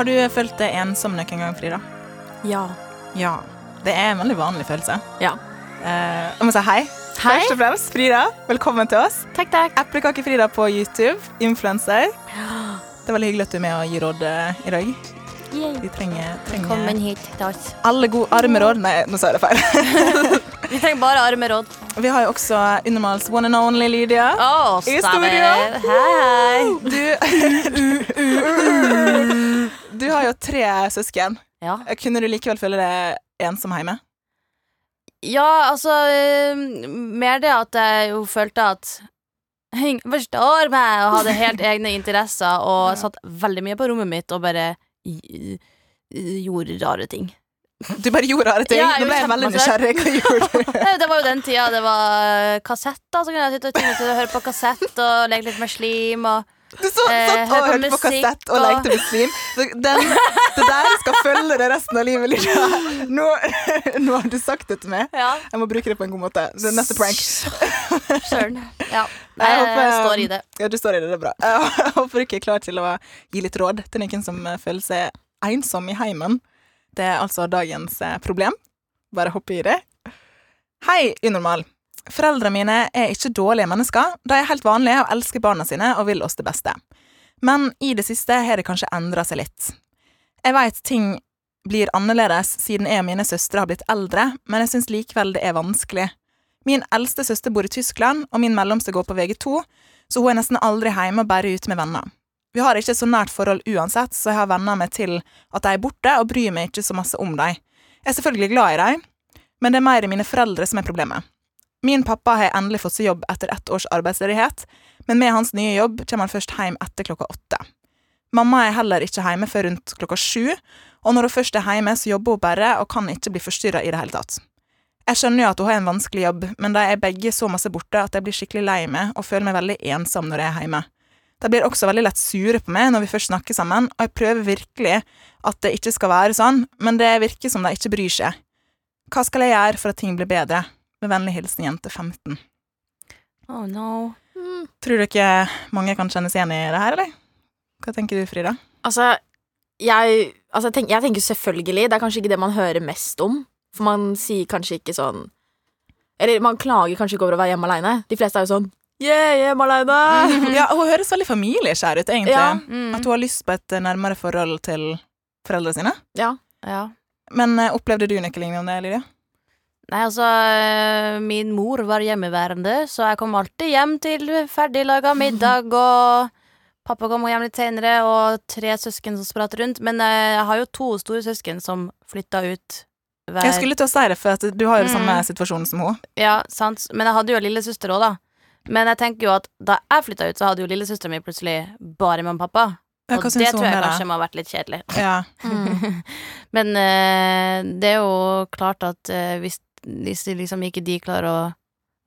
Har du følt deg ensom noen gang, Frida? Ja. Ja. Det er en veldig vanlig følelse. Ja. Eh, jeg må si hei. Hei. Først og fremst, Frida, velkommen til oss. Takk, takk. Eplekake-Frida på YouTube, influenser. Det er veldig hyggelig at du er med og gir råd eh, i dag. Vi trenger, trenger Velkommen hit til oss. alle gode armeråd. Nei, nå sa jeg det feil. Vi trenger bare armeråd. Vi har jo også Unormals one and only Lydia. oh, I studio. Hei. Du, du har jo tre søsken. Ja. Kunne du likevel føle deg ensom hjemme? ja, altså Mer det at jeg jo følte at Ingen forstår meg, og hadde helt egne interesser, og satt veldig mye på rommet mitt og bare gjorde rare ting. Du bare gjorde rare ting. Ja, Nå ble jeg veldig nysgjerrig. Hva gjorde du? Eh, Det var jo den tida det var kassetter, så kunne jeg sitte og høre på kassett og leke litt med slim og Du så, Eh, satt hør og hørte på musikk kassett og og- lekte med slim. Den, det der skal følge deg resten av livet. Liksom. Nå, nå har du sagt det til meg. Ja. Jeg må bruke det på en god måte. Det er neste prank. Søren. Ja. Jeg, jeg håper- står i det. Ja, du står i det. Det er bra. Jeg håper du ikke er klar til å gi litt råd til noen som eh, føler seg ensom i heimen. Det er altså dagens eh, problem. Bare hoppe i det. Hei, unormal. Foreldrene mine er ikke dårlige mennesker. De er helt vanlige og elsker barna sine og vil oss det beste. Men i det siste har det kanskje endra seg litt. Jeg veit ting blir annerledes siden jeg og mine søstre har blitt eldre, men jeg syns likevel det er vanskelig. Min eldste søster bor i Tyskland, og min mellomste går på VG2, så hun er nesten aldri hjemme og bare ute med venner. Vi har ikke så nært forhold uansett, så jeg har venner meg til at de er borte, og bryr meg ikke så masse om dem. Jeg er selvfølgelig glad i dem, men det er mer mine foreldre som er problemet. Min pappa har endelig fått seg jobb etter ett års arbeidsledighet, men med hans nye jobb kommer han først hjem etter klokka åtte. Mamma er heller ikke hjemme før rundt klokka sju, og når hun først er hjemme, så jobber hun bare og kan ikke bli forstyrra i det hele tatt. Jeg skjønner jo at hun har en vanskelig jobb, men de er begge så masse borte at jeg blir skikkelig lei meg og føler meg veldig ensom når jeg er hjemme. De blir også veldig lett sure på meg når vi først snakker sammen, og jeg prøver virkelig at det ikke skal være sånn, men det virker som de ikke bryr seg. Hva skal jeg gjøre for at ting blir bedre? Med vennlig hilsen jente 15. Oh no. Tror du ikke mange kan kjennes igjen i det her, eller? Hva tenker du, Frida? Altså, jeg, altså jeg, tenker, jeg tenker selvfølgelig Det er kanskje ikke det man hører mest om. For man sier kanskje ikke sånn Eller man klager kanskje ikke over å være hjemme aleine. De fleste er jo sånn Yeah, hjemme aleine! Ja, hun høres veldig familieskjær ut, egentlig. Ja. Mm. At hun har lyst på et eh, nærmere forhold til foreldrene sine. Ja. Ja. Men uh, opplevde du noe lignende, Lydia? Nei, altså eh, Min mor var hjemmeværende, så jeg kom alltid hjem til ferdiglaga middag, og pappa kom hjem litt senere, og tre søsken som spratt rundt. Men uh, jeg har jo to store søsken som flytta ut hver Jeg skulle til å si det, for at du har jo Mm. samme situasjonen som hun. Ja, sant. Men jeg hadde jo lillesøster òg, da. Men jeg tenker jo at da jeg flytta ut, så hadde jo lillesøstera mi plutselig bare mamma og pappa. Ja, og det tror jeg kanskje må ha vært litt kjedelig. Ja. Men uh, det er jo klart at uh, hvis, hvis liksom ikke de klarer å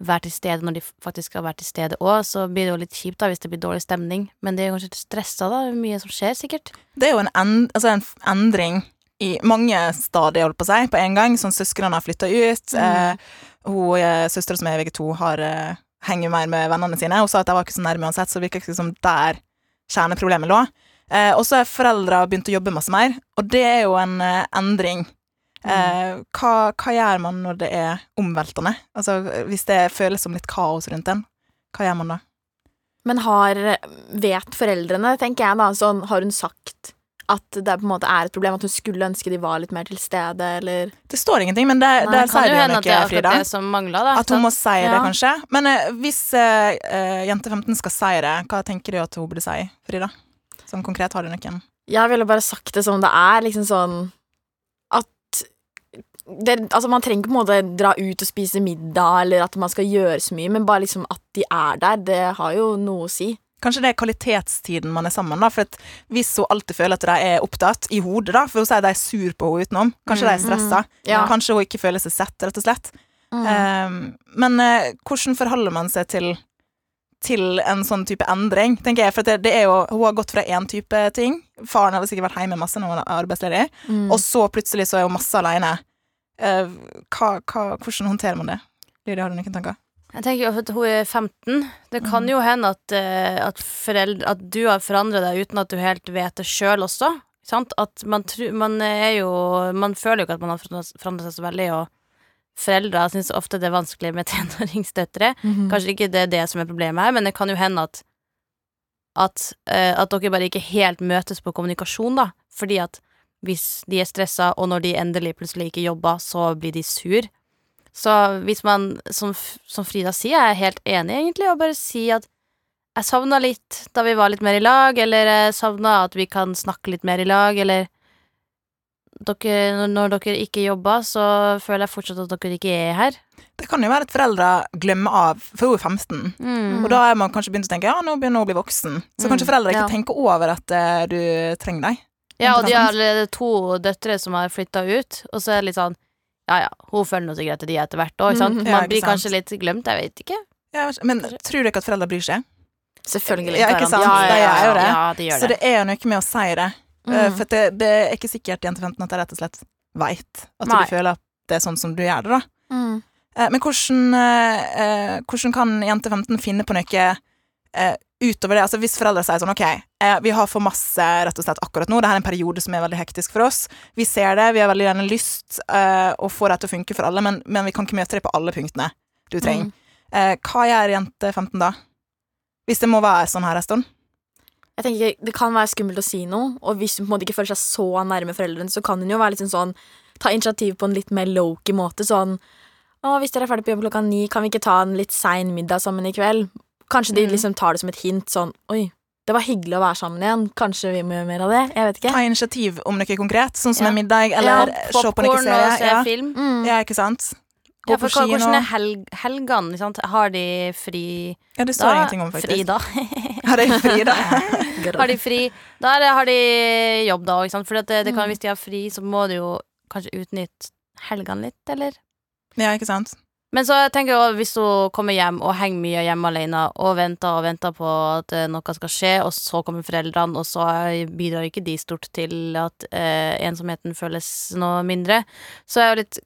være til stede når de faktisk skal være til stede òg, så blir det jo litt kjipt da hvis det blir dårlig stemning. Men det er jo kanskje stressa, da. Mye som skjer, sikkert. Det er jo en, end, altså en endring i mange stadier, holdt på å si, på en gang. Sånn søsknene har flytta ut. Mm. Eh, hun eh, søstera som er i VG2, har eh, henger mer med vennene sine. Hun sa at de var ikke så nærme uansett, så det virker ikke som der kjerneproblemet lå. Eh, og så er foreldra begynt å jobbe masse mer, og det er jo en eh, endring. Eh, hva, hva gjør man når det er omveltende? Altså, hvis det føles som litt kaos rundt en, hva gjør man da? Men har Vet foreldrene, tenker jeg da, sånn Har hun sagt at det på en måte er et problem, at hun skulle ønske de var litt mer til stede, eller Det står ingenting, men det, Nei, der sier du jo noe, Frida. mangler da. At hun må si det, kanskje. Men uh, hvis uh, jente 15 skal si det, hva tenker du at hun burde si, Frida? Sånn konkret, har du noen? Jeg ville bare sagt det som det er, liksom sånn at det, altså Man trenger på en måte dra ut og spise middag, eller at man skal gjøre så mye, men bare liksom at de er der, det har jo noe å si. Kanskje det er kvalitetstiden man er sammen, da. For hvis hun alltid føler at de er opptatt i hodet, da, for hun sier de er sur på henne utenom, kanskje de er stressa, Ja. kanskje hun ikke føler seg sett, rett og slett. Mm. Um, men uh, hvordan forholder man seg til til en sånn type endring, tenker jeg. For det, det er jo, hun har gått fra én type ting. Faren hadde sikkert vært hjemme masse når hun er arbeidsledig. Mm. Og så plutselig så er hun masse alene. Uh, hva, hva, hvordan håndterer man det? Lydia, har du noen tanker? Jeg tenker at hun er 15. Det kan Mhm. jo hende at, eh, at, foreldre, at du har forandret deg uten at du helt vet det sjøl også. Sant? At man, tru, man er jo Man føler jo ikke at man har forandret seg så veldig, og foreldre syns ofte det er vanskelig med tenåringsdøtre. Mhm. Kanskje ikke det er det som er problemet her, men det kan jo hende at at, eh, at dere bare ikke helt møtes på kommunikasjon, da. Fordi at hvis de er stressa, og når de endelig plutselig ikke jobber, så blir de sur. Så hvis man, som, som Frida sier, jeg er helt enig, egentlig, og bare si at jeg savna litt da vi var litt mer i lag, eller jeg savna at vi kan snakke litt mer i lag, eller dere, når- dere ikke jobber, så føler jeg fortsatt at dere ikke er her. Det kan jo være at foreldre glemmer av, for hun er 15. Mm. Og da er man kanskje begynt å tenke ja, nå begynner hun å bli voksen. Så Mm, kanskje foreldre ikke ja. tenker over at eh, du trenger deg. Ja, og de har allerede to døtre som har flytta ut, og så er det litt sånn Ja ja, hun følger nå sikkert etter de etter hvert òg, Mm, sant? Ja, Man blir sant. kanskje litt glemt, jeg vet ikke. Ja, men tror du ikke at foreldre bryr seg? Selvfølgelig. Ja, ikke sant? Ja, ja, ja, det. Ja, de gjør Så det. det er jo noe med å si det. Mm. For det, det er ikke sikkert jente 15 at de rett og slett veit at Nei. du føler at det er sånn som du gjør det, da. Mm. Eh, Men hvordan, eh, eh, hvordan kan jente 15 finne på noe eh, utover det? Altså Hvis foreldre sier sånn OK, eh, vi har for masse rett og slett akkurat nå, det her er en periode som er veldig hektisk for oss. Vi ser det, vi har veldig gjerne lyst eh, å få det til å funke for alle, men, men vi kan ikke møte det på alle punktene du trenger. Mm. Eh, hva gjør jente 15 da? Hvis det må være sånn her en stund? Jeg tenker Det kan være skummelt å si noe, og hvis hun på en måte ikke føler seg så nærme foreldrene, så kan hun jo være litt sånn, sånn ta initiativ på en litt mer low-key måte. Sånn Å, hvis dere er ferdig på jobb klokka ni, kan vi ikke ta en litt sein middag sammen i kveld? Kanskje de Mm. liksom tar det som et hint, sånn Oi, det var hyggelig å være sammen igjen. Kanskje vi må gjøre mer av det? Jeg vet ikke. Ta initiativ om noe konkret, sånn som Ja. en middag, Ja, eller se på noe serie. og se Ja. film. Mm. ja, ikke sant? Gå Ja, for på kino. hvordan er helg, helgene? sant? Har de fri Ja, det står ingenting om, faktisk. Fri da. Har de fri, da? har de fri Da har de jobb, da, ikke sant? For det, det kan, Mm. hvis de har fri, så må de jo kanskje utnytte helgene litt, eller? ja, ikke sant? Men så tenker jeg også, hvis hun kommer hjem og henger mye hjemme alene og venter og venter på at eh, noe skal skje, og så kommer foreldrene, og så bidrar ikke de stort til at eh, ensomheten føles noe mindre, så er jo litt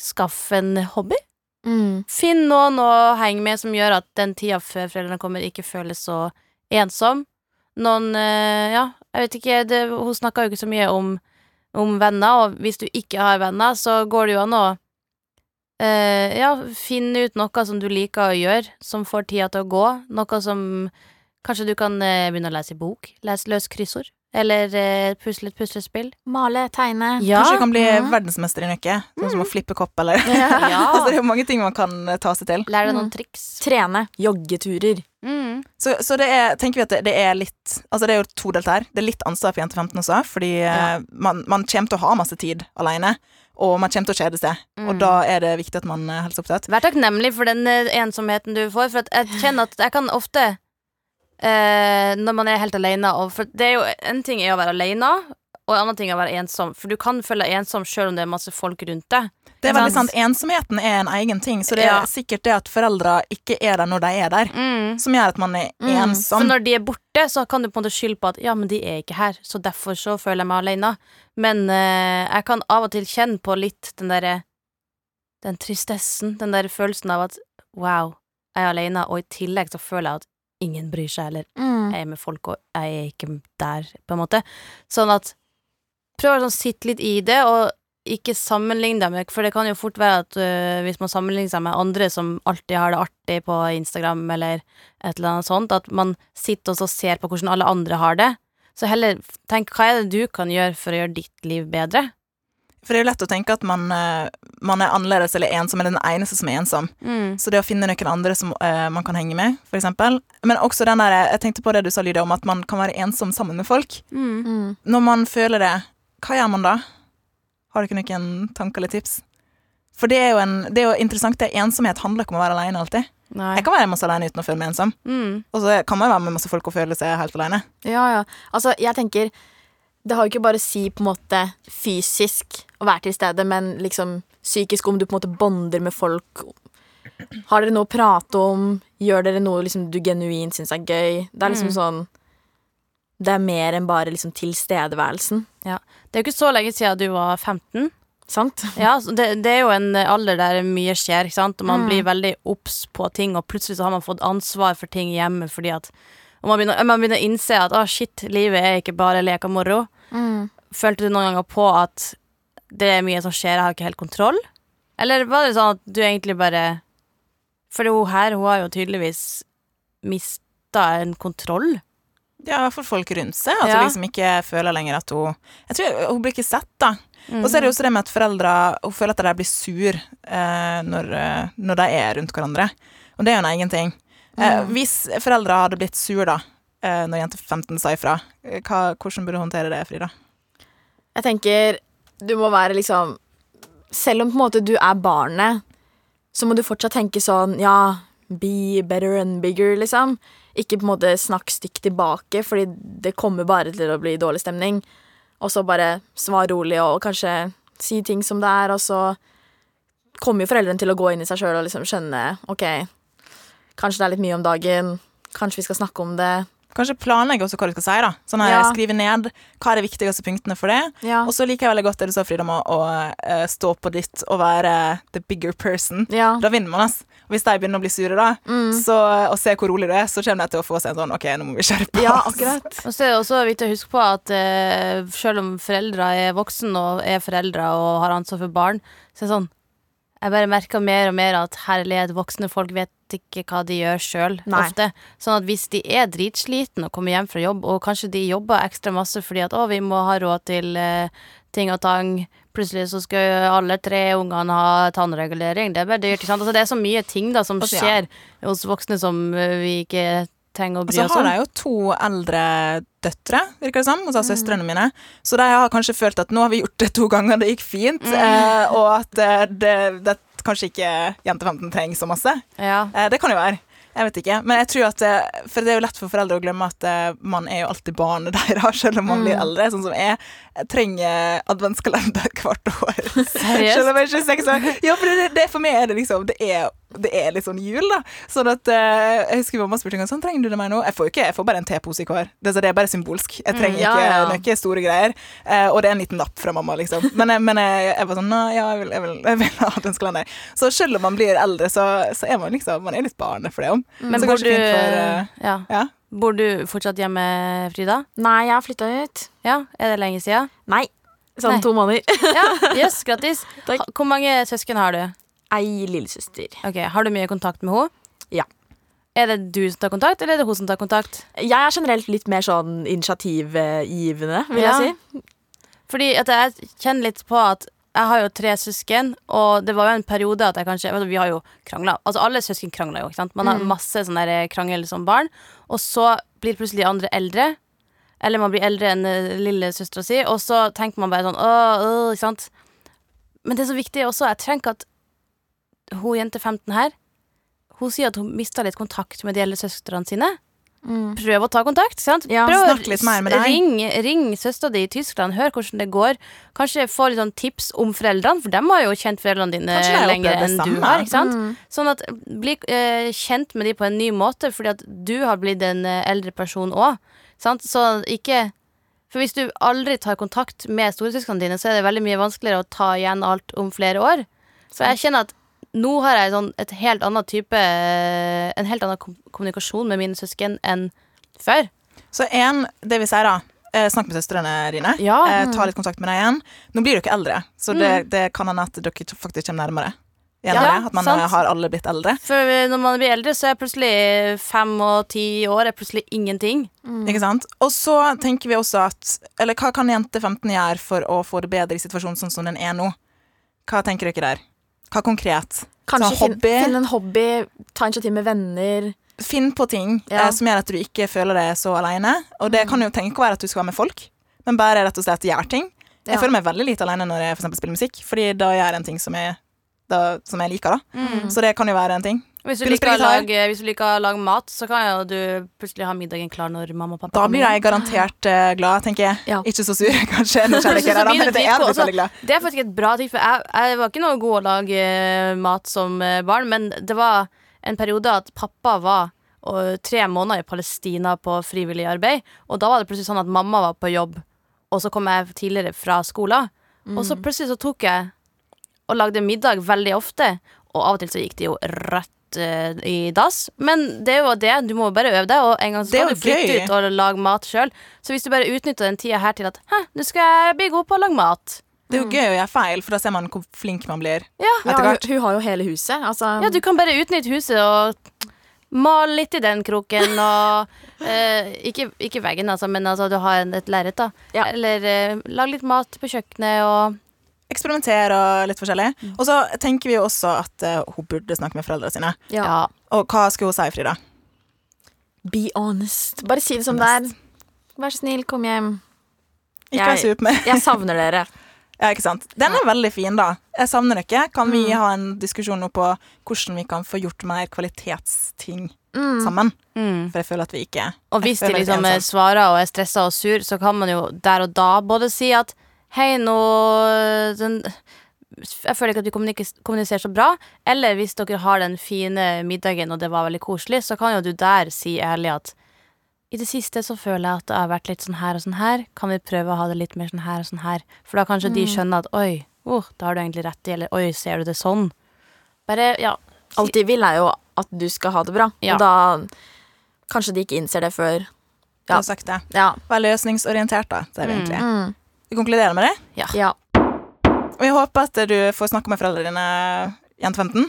Skaff en hobby. Mm. Finn noen å henge med som gjør at den tida før foreldrene kommer, ikke føles så ensom. Noen eh, Ja, jeg vet ikke, det, hun snakka jo ikke så mye om, om venner, og hvis du ikke har venner, så går det jo an å ja, finne ut noe som du liker å gjøre, som får tida til å gå. Noe som Kanskje du kan eh, begynne å lese i bok. Lese løs kryssord. Eller eh, pusle et puslespill. Male, tegne. Ja. Kanskje du kan bli mm. verdensmester i nøkke. sånn som å flippe kopp, eller Ja. altså, Det er jo mange ting man kan eh, ta seg til. Lær deg noen Mm. triks. Trene. Joggeturer. Mm. Så, så det er, tenker vi at det, det er litt Altså det er jo todelt her. Det er litt ansvar for jente 15 også, fordi Ja. eh, man, man kommer til å ha masse tid alene, og man kommer til å kjede seg. Og Mm. da er det viktig at man er helseopptatt. Vær takknemlig for den eh, ensomheten du får, for jeg kjenner at jeg kan ofte eh, Når man er helt alene og For det er jo en ting er å være alene, og en annen ting er å være ensom. For du kan føle deg ensom selv om det er masse folk rundt deg. Det er veldig sant. Ensomheten er en egen ting, så det er Ja. sikkert det at foreldre ikke er der når de er der, Mm. som gjør at man er Mm. For når de er borte, så kan du på en måte skylde på at ja, men de er ikke her, så derfor så føler jeg meg alene. Men uh, jeg kan av og til kjenne på litt den derre Den tristessen, den der følelsen av at wow, jeg er alene, og i tillegg så føler jeg at ingen bryr seg, eller Mm. jeg er med folk, og jeg er ikke der, på en måte. Sånn at prøv å sånn, sitte litt i det, og ikke sammenligne deg med For det kan jo fort være at uh, hvis man sammenligner seg med andre som alltid har det artig på Instagram eller et eller annet sånt, at man sitter og ser på hvordan alle andre har det. Så heller tenk hva er det du kan gjøre for å gjøre ditt liv bedre? For det er jo lett å tenke at man, eh, man er annerledes eller ensom, eller den eneste som er ensom. Mm. Så det å finne noen andre som uh, man kan henge med, for eksempel. Men også den der, jeg tenkte på det du sa, Lydia, om at man kan være ensom sammen med folk. Mm. Mm. Når man føler det, hva gjør man da? Har dere noen tanker eller tips? For det er jo, en, det er jo interessant. Det er ensomhet handler ikke om å være alene alltid. Nei. Jeg kan være masse alene uten å føle meg ensom. Mm. Og så kan man jo være med masse folk og føle seg helt alene. Ja, ja. Altså, jeg tenker Det har jo ikke bare å si på en måte fysisk å være til stede, men liksom psykisk om du på en måte bonder med folk. Har dere noe å prate om? Gjør dere noe liksom, du genuint syns er gøy? Det er liksom Mm. sånn Det er mer enn bare liksom tilstedeværelsen. Det er jo ikke så lenge siden du var 15. Sant? Ja, det, det er jo en alder der mye skjer, ikke sant? og man Mm. blir veldig obs på ting, og plutselig så har man fått ansvar for ting hjemme fordi at Og man begynner, man begynner å innse at å, shit, livet er ikke bare lek og moro. Mm. Følte du noen ganger på at det er mye som skjer, jeg har ikke helt kontroll? Eller var det sånn at du egentlig bare For hun her, hun har jo tydeligvis mista en kontroll. Ja, i hvert fall folk rundt seg. At Ja. liksom ikke føler lenger at hun Jeg tror Hun blir ikke sett, da. Mm. Og så er det jo også det med at foreldre Hun føler at de blir sur eh, når, eh, når de er rundt hverandre. Og det er jo en egen ting. Eh, hvis foreldre hadde blitt sur da, eh, når jente 15 sa ifra, eh, hva, hvordan burde du håndtere det, Frida? Jeg tenker du må være liksom Selv om på en måte du er barnet, så må du fortsatt tenke sånn Ja, be better and bigger, liksom. Ikke på en måte snakk stygt tilbake, fordi det kommer bare til å bli dårlig stemning. Og så bare svar rolig og kanskje si ting som det er, og så kommer jo foreldrene til å gå inn i seg sjøl og liksom skjønne OK, kanskje det er litt mye om dagen, kanskje vi skal snakke om det. Kanskje planlegge også hva du skal si. da Sånn her, Ja. Skrive ned hva er de viktigste punktene for det. Ja. Og så liker jeg veldig godt det du sa, Frida, om å å, stå på ditt og være the bigger person. ja. Da vinner man, ass. Hvis de begynner å bli sure da, Mm. så, og se hvor rolig du er, så kommer de til å få seg en sånn OK, nå må vi skjerpe oss. ja, akkurat. Og så er det også viktig å huske på at uh, selv om foreldre er voksen og er foreldre og har ansvar for barn, så er det sånn Jeg bare merker mer og mer at herlighet, voksne folk vet ikke hva de gjør sjøl, ofte. Sånn at hvis de er dritslitne og kommer hjem fra jobb, og kanskje de jobber ekstra masse fordi at å, vi må ha råd til eh, ting og tang, plutselig så skal alle tre ungene ha tannregulering, det er bare dyrt, ikke sant. Altså det er så mye ting da som Altså, ja. skjer hos voksne som eh, vi ikke trenger å Og bry så oss har jeg jo to eldre døtre, virker det som, og så søstrene mine. Så de har kanskje følt at nå har vi gjort det to ganger, det gikk fint, eh, og at det, det, det kanskje ikke jente 15 trenger så masse. Ja. Eh, det kan jo være. Jeg vet ikke. Men jeg tror at eh, For det er jo lett for foreldre å glemme at eh, man er jo alltid barnet deres, selv om man blir eldre. Sånn som jeg. Jeg trenger adventskalender hvert år. Seriøst? Selv om jeg er 26 år. Ja, for det, det, for meg er det liksom Det er, det er litt sånn jul, da. Sånn at eh, Jeg husker mamma spurte en gang sånn Trenger du det mer nå? Jeg får jo ikke Jeg får bare en tepose i hver. Det, det er bare symbolsk. Jeg trenger Mm, ja, ikke ja. noe store greier. Eh, og det er en liten napp fra mamma, liksom. Men, jeg- men jeg, jeg var sånn Nei, ja, jeg vil, jeg vil, jeg vil ha adventskalender. Så selv om man blir eldre, så, så er man liksom Man er litt barnet for det om. Men så bor du, for eh, ja. Ja. bor du fortsatt hjemme, Frida? Nei, jeg har flytta ut. Ja, Er det lenge siden? Nei. Sånn Nei. to måneder. Ja, Jøss, grattis. Takk. Hvor mange søsken har du? Ei lillesøster. Ok, Har du mye kontakt med henne? Ja. Er det du som tar kontakt, eller er det hun som tar kontakt? Jeg er generelt litt mer sånn initiativgivende, vil Ja. jeg si. Fordi at jeg kjenner litt på at jeg har jo tre søsken, og det var jo en periode at jeg kanskje Vi har jo krangla. Altså alle søsken krangler jo, ikke sant. Man har Mm. masse sånn krangel som barn, og så blir plutselig de andre eldre. Eller man blir eldre enn eh, lillesøstera si, og så tenker man bare sånn åh, åh, ikke sant. Men det er så viktig også, jeg trenger ikke at hun jente 15 her Hun sier at hun mista litt kontakt med de eldre søstrene sine. Prøv å ta kontakt. Sant? Ja, Prøv å litt mer med deg. Ring, ring søstera di i Tyskland, hør hvordan det går. Kanskje få litt sånn tips om foreldrene, for dem har jo kjent foreldrene dine de lenger enn du har. Ikke sant? Mm. Sånn at bli eh, kjent med dem på en ny måte, fordi at du har blitt en eh, eldre person òg. Så ikke For hvis du aldri tar kontakt med storesøsknene dine, så er det veldig mye vanskeligere å ta igjen alt om flere år. Så jeg kjenner at nå har jeg sånn et helt annet type En helt annen kom kommunikasjon med mine søsken enn før. Så en, det vi sier da eh, Snakk med søstrene dine. Ja. Eh, ta litt kontakt med dem igjen. Nå blir dere eldre, så det, det kan hende at dere faktisk kommer nærmere. Mm. Ja, det, at man sant. eh, har alle blitt eldre. For når man blir eldre, så er plutselig fem og ti år er plutselig ingenting. Ikke sant? Og så tenker vi også at Eller hva kan jente 15 gjøre for å få det bedre i situasjonen sånn som den er nå? Hva tenker dere der? Hva konkret? Kanskje Sånn fin- hobby? finne en hobby, ta initiativ med venner. Finn på ting Ja. eh, som gjør at du ikke føler deg så alene. Og det kan jo tenke å være at du skal være med folk, men bare rett og slett gjøre ting. Jeg Ja. føler meg veldig lite alene når jeg for spiller musikk, fordi da gjør jeg en ting som jeg, da, som jeg liker. Mm. Så det kan jo være en ting. Hvis du, liker å lage, hvis du liker å lage mat, så kan jo du plutselig ha middagen klar når mamma og pappa Da blir jeg garantert uh, glad, tenker jeg. Ja. Ikke så sur, kanskje. Nå kjenner jeg ikke Så det, men det er også. Det er faktisk et bra ting, for jeg, jeg var ikke noe god å lage eh, mat som eh, barn, men det var en periode at pappa var og, tre måneder i Palestina på frivillig arbeid, og da var det plutselig sånn at mamma var på jobb, og så kom jeg tidligere fra skolen, og så plutselig så tok jeg og lagde middag veldig ofte, og av og til så gikk det jo rett eh, i dass, men det er jo det, du må jo bare øve deg, og en gang så skal du flytte gøy. ut og lage mat sjøl, så hvis du bare utnytter den tida her til at hæ, nå skal jeg bli god på å lage mat. Det er jo gøy å gjøre feil, for da ser man hvor flink man blir. Ja, Ja, hun, hun har jo hele huset. Altså, Ja, du kan bare utnytte huset og male litt i den kroken og eh, ikke, ikke veggen, altså, men altså, du har et lerret, da. Ja. Eller eh, lag litt mat på kjøkkenet og Eksperimentere og litt forskjellig. Og så tenker vi jo også at uh, hun burde snakke med foreldrene sine. ja. Og hva skulle hun si, Frida? Be honest. Bare si det som det er. Vær så snill, kom hjem. Ikke vær sur på meg. Jeg savner dere. Ja, ikke sant? Den er veldig fin, da. Jeg savner dere. Kan vi Mm. ha en diskusjon nå på hvordan vi kan få gjort mer kvalitetsting Mm. sammen? Mm. For jeg føler at vi ikke Og hvis de liksom svarer og er stressa og sur, så kan man jo der og da både si at hei, nå den, Jeg føler ikke at vi kommuniserer så bra. Eller hvis dere har den fine middagen og det var veldig koselig, så kan jo du der si ærlig at i det siste så føler jeg at det har vært litt sånn her og sånn her. Kan vi prøve å ha det litt mer sånn her og sånn her? For da kanskje de skjønner at oi, oh, da har du egentlig rett i, eller oi, ser du det sånn? Bare, ja. Alt de vil, er jo at du skal ha det bra. Ja. Og da Kanskje de ikke innser det før Du har sagt det. Ja. Vær løsningsorientert, da. Det er vi Mm. egentlig. Mm. Vi konkluderer med det. Ja. ja. Og jeg håper at du får snakke med foreldrene dine, jente 15.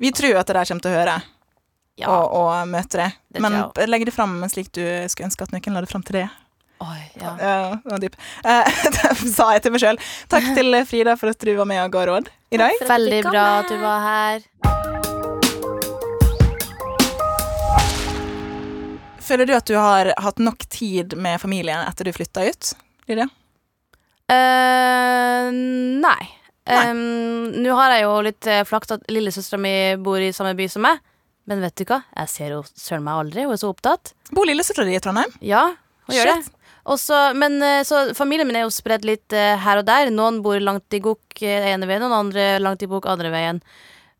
Vi tror at det der kommer til å høre ja. og, og møte det. Det Men legg det fram slik du skulle ønske at noen la det fram til det. Oi, ja. Ja, det var dyp. Eh, det sa jeg til meg sjøl. Takk til Frida for at du var med og ga råd i dag. Veldig bra at du var her. Føler du at du har hatt nok tid med familien etter du flytta ut? Lydia? Eh, nei. Nei. Um, Nå har jeg jo litt uh, flaks at lillesøstera mi bor i samme by som meg. Men vet du hva? Jeg ser jo søren meg aldri. Hun er så opptatt. Bor lillesøstera di i Trondheim? Ja, hun gjør det. Også, men eh, så familien min er jo spredd litt uh, her og der. Noen bor langt i Gok eh, ene veien, og andre langt i Bok andre veien.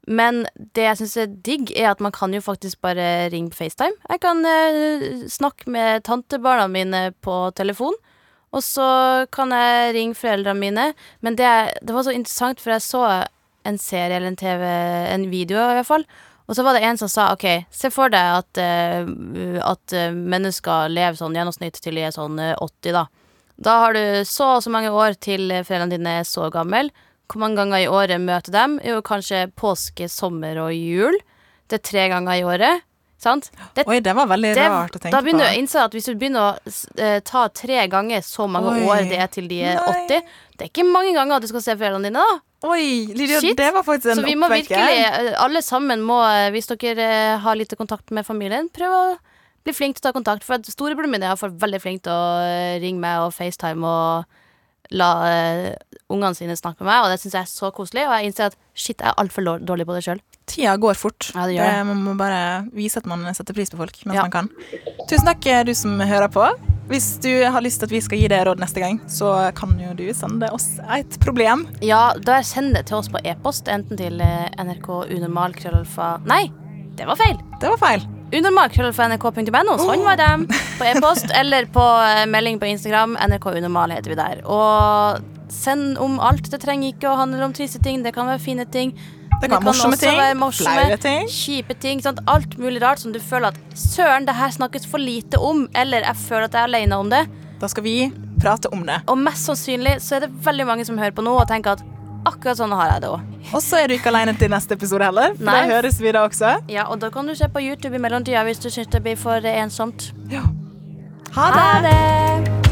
Men det jeg syns er digg, er at man kan jo faktisk bare ringe på FaceTime. Jeg kan uh, snakke med tantebarna mine på telefon. Og så kan jeg ringe foreldrene mine. Men det, det var så interessant, for jeg så en serie eller en TV, en video i hvert fall. Og så var det en som sa OK, se for deg at, eh, at eh, mennesker lever sånn gjennomsnitt til de er sånn eh, 80, da. Da har du så og så mange år til eh, foreldrene dine er så gamle. Hvor mange ganger i året møter dem? Jo, kanskje påske, sommer og jul. Det er tre ganger i året. Sant? Det, Oi, det var veldig det, rart å tenke på. da begynner du å på. innse at hvis du begynner å eh, ta tre ganger så mange Oi. år det er til de er 80 Det er ikke mange ganger du skal se foreldrene dine, da. Oi, Lydia, Shit. det var faktisk en Så vi må virkelig, eh, alle sammen må, eh, hvis dere har lite kontakt med familien, prøve å bli flink til å ta kontakt. For at storebroren min er veldig flink til å ringe meg og FaceTime og la uh, ungene sine snakke med meg, og det syns jeg er så koselig. Og jeg innser at shit, jeg er altfor dårlig på det sjøl. Tida går fort. Ja, det gjør det. Man må bare vise at man setter pris på folk mens Ja. man kan. Tusen takk, eh, du som hører på. Hvis du har lyst til at vi skal gi deg råd neste gang, så kan jo du sende oss et problem. Ja, da send det til oss på e-post, enten til eh, nrk unormal krøllalfa Nei, det var feil! Det var feil. Unormal krøllalfa nrk.no. Sånn var dem. På e-post eller på eh, melding på Instagram. NRK Unormal heter vi der. Og send om alt. Det trenger ikke å handle om triste ting. Det kan være fine ting. Det kan være morsomme ting, være morsomme, flaue ting. Kjipe ting. Sant? Alt mulig rart som du føler at søren, det her snakkes for lite om. Eller jeg føler at jeg er alene om det. Da skal vi prate om det. Og mest sannsynlig så er det veldig mange som hører på nå og tenker at akkurat sånn har jeg det òg. Og så er du ikke alene til neste episode heller, for Nei. da høres vi da også. Ja, og da kan du se på YouTube i mellomtida hvis du syns det blir for ensomt. Ja. Ha det! Ha det!